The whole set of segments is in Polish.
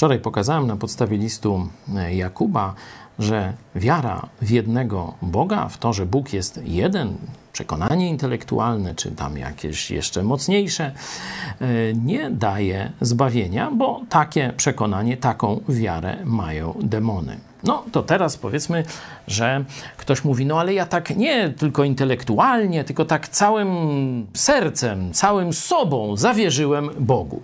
Wczoraj pokazałem na podstawie listu e, Jakuba, że wiara w jednego Boga, w to, że Bóg jest jeden, przekonanie intelektualne, czy tam jakieś jeszcze mocniejsze, e, nie daje zbawienia, bo takie przekonanie, taką wiarę mają demony. No to teraz powiedzmy, że ktoś mówi, no ale ja tak nie tylko intelektualnie, tylko tak całym sercem, całym sobą zawierzyłem Bogu.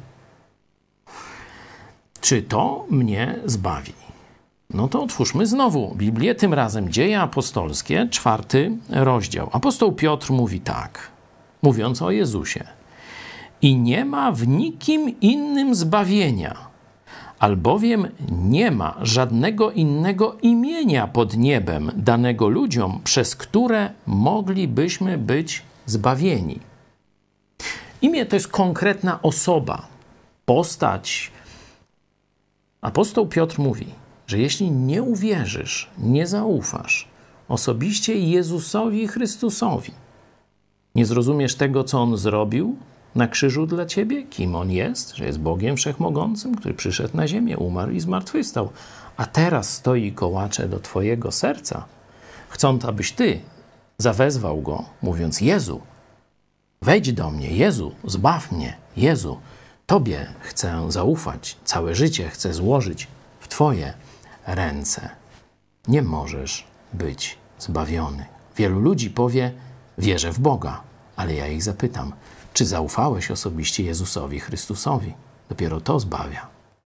Czy to mnie zbawi? No to otwórzmy znowu Biblię, tym razem Dzieje Apostolskie, czwarty rozdział. Apostoł Piotr mówi tak, mówiąc o Jezusie. I nie ma w nikim innym zbawienia, albowiem nie ma żadnego innego imienia pod niebem danego ludziom, przez które moglibyśmy być zbawieni. Imię to jest konkretna osoba, postać. Apostoł Piotr mówi, że jeśli nie uwierzysz, nie zaufasz osobiście Jezusowi Chrystusowi, nie zrozumiesz tego, co On zrobił na krzyżu dla ciebie, kim On jest, że jest Bogiem Wszechmogącym, który przyszedł na ziemię, umarł i zmartwychwstał, a teraz stoi kołacze do twojego serca, chcąc, abyś ty zawezwał Go, mówiąc Jezu, wejdź do mnie, Jezu, zbaw mnie, Jezu, Tobie chcę zaufać, całe życie chcę złożyć w Twoje ręce. Nie możesz być zbawiony. Wielu ludzi powie: Wierzę w Boga, ale ja ich zapytam: czy zaufałeś osobiście Jezusowi Chrystusowi? Dopiero to zbawia.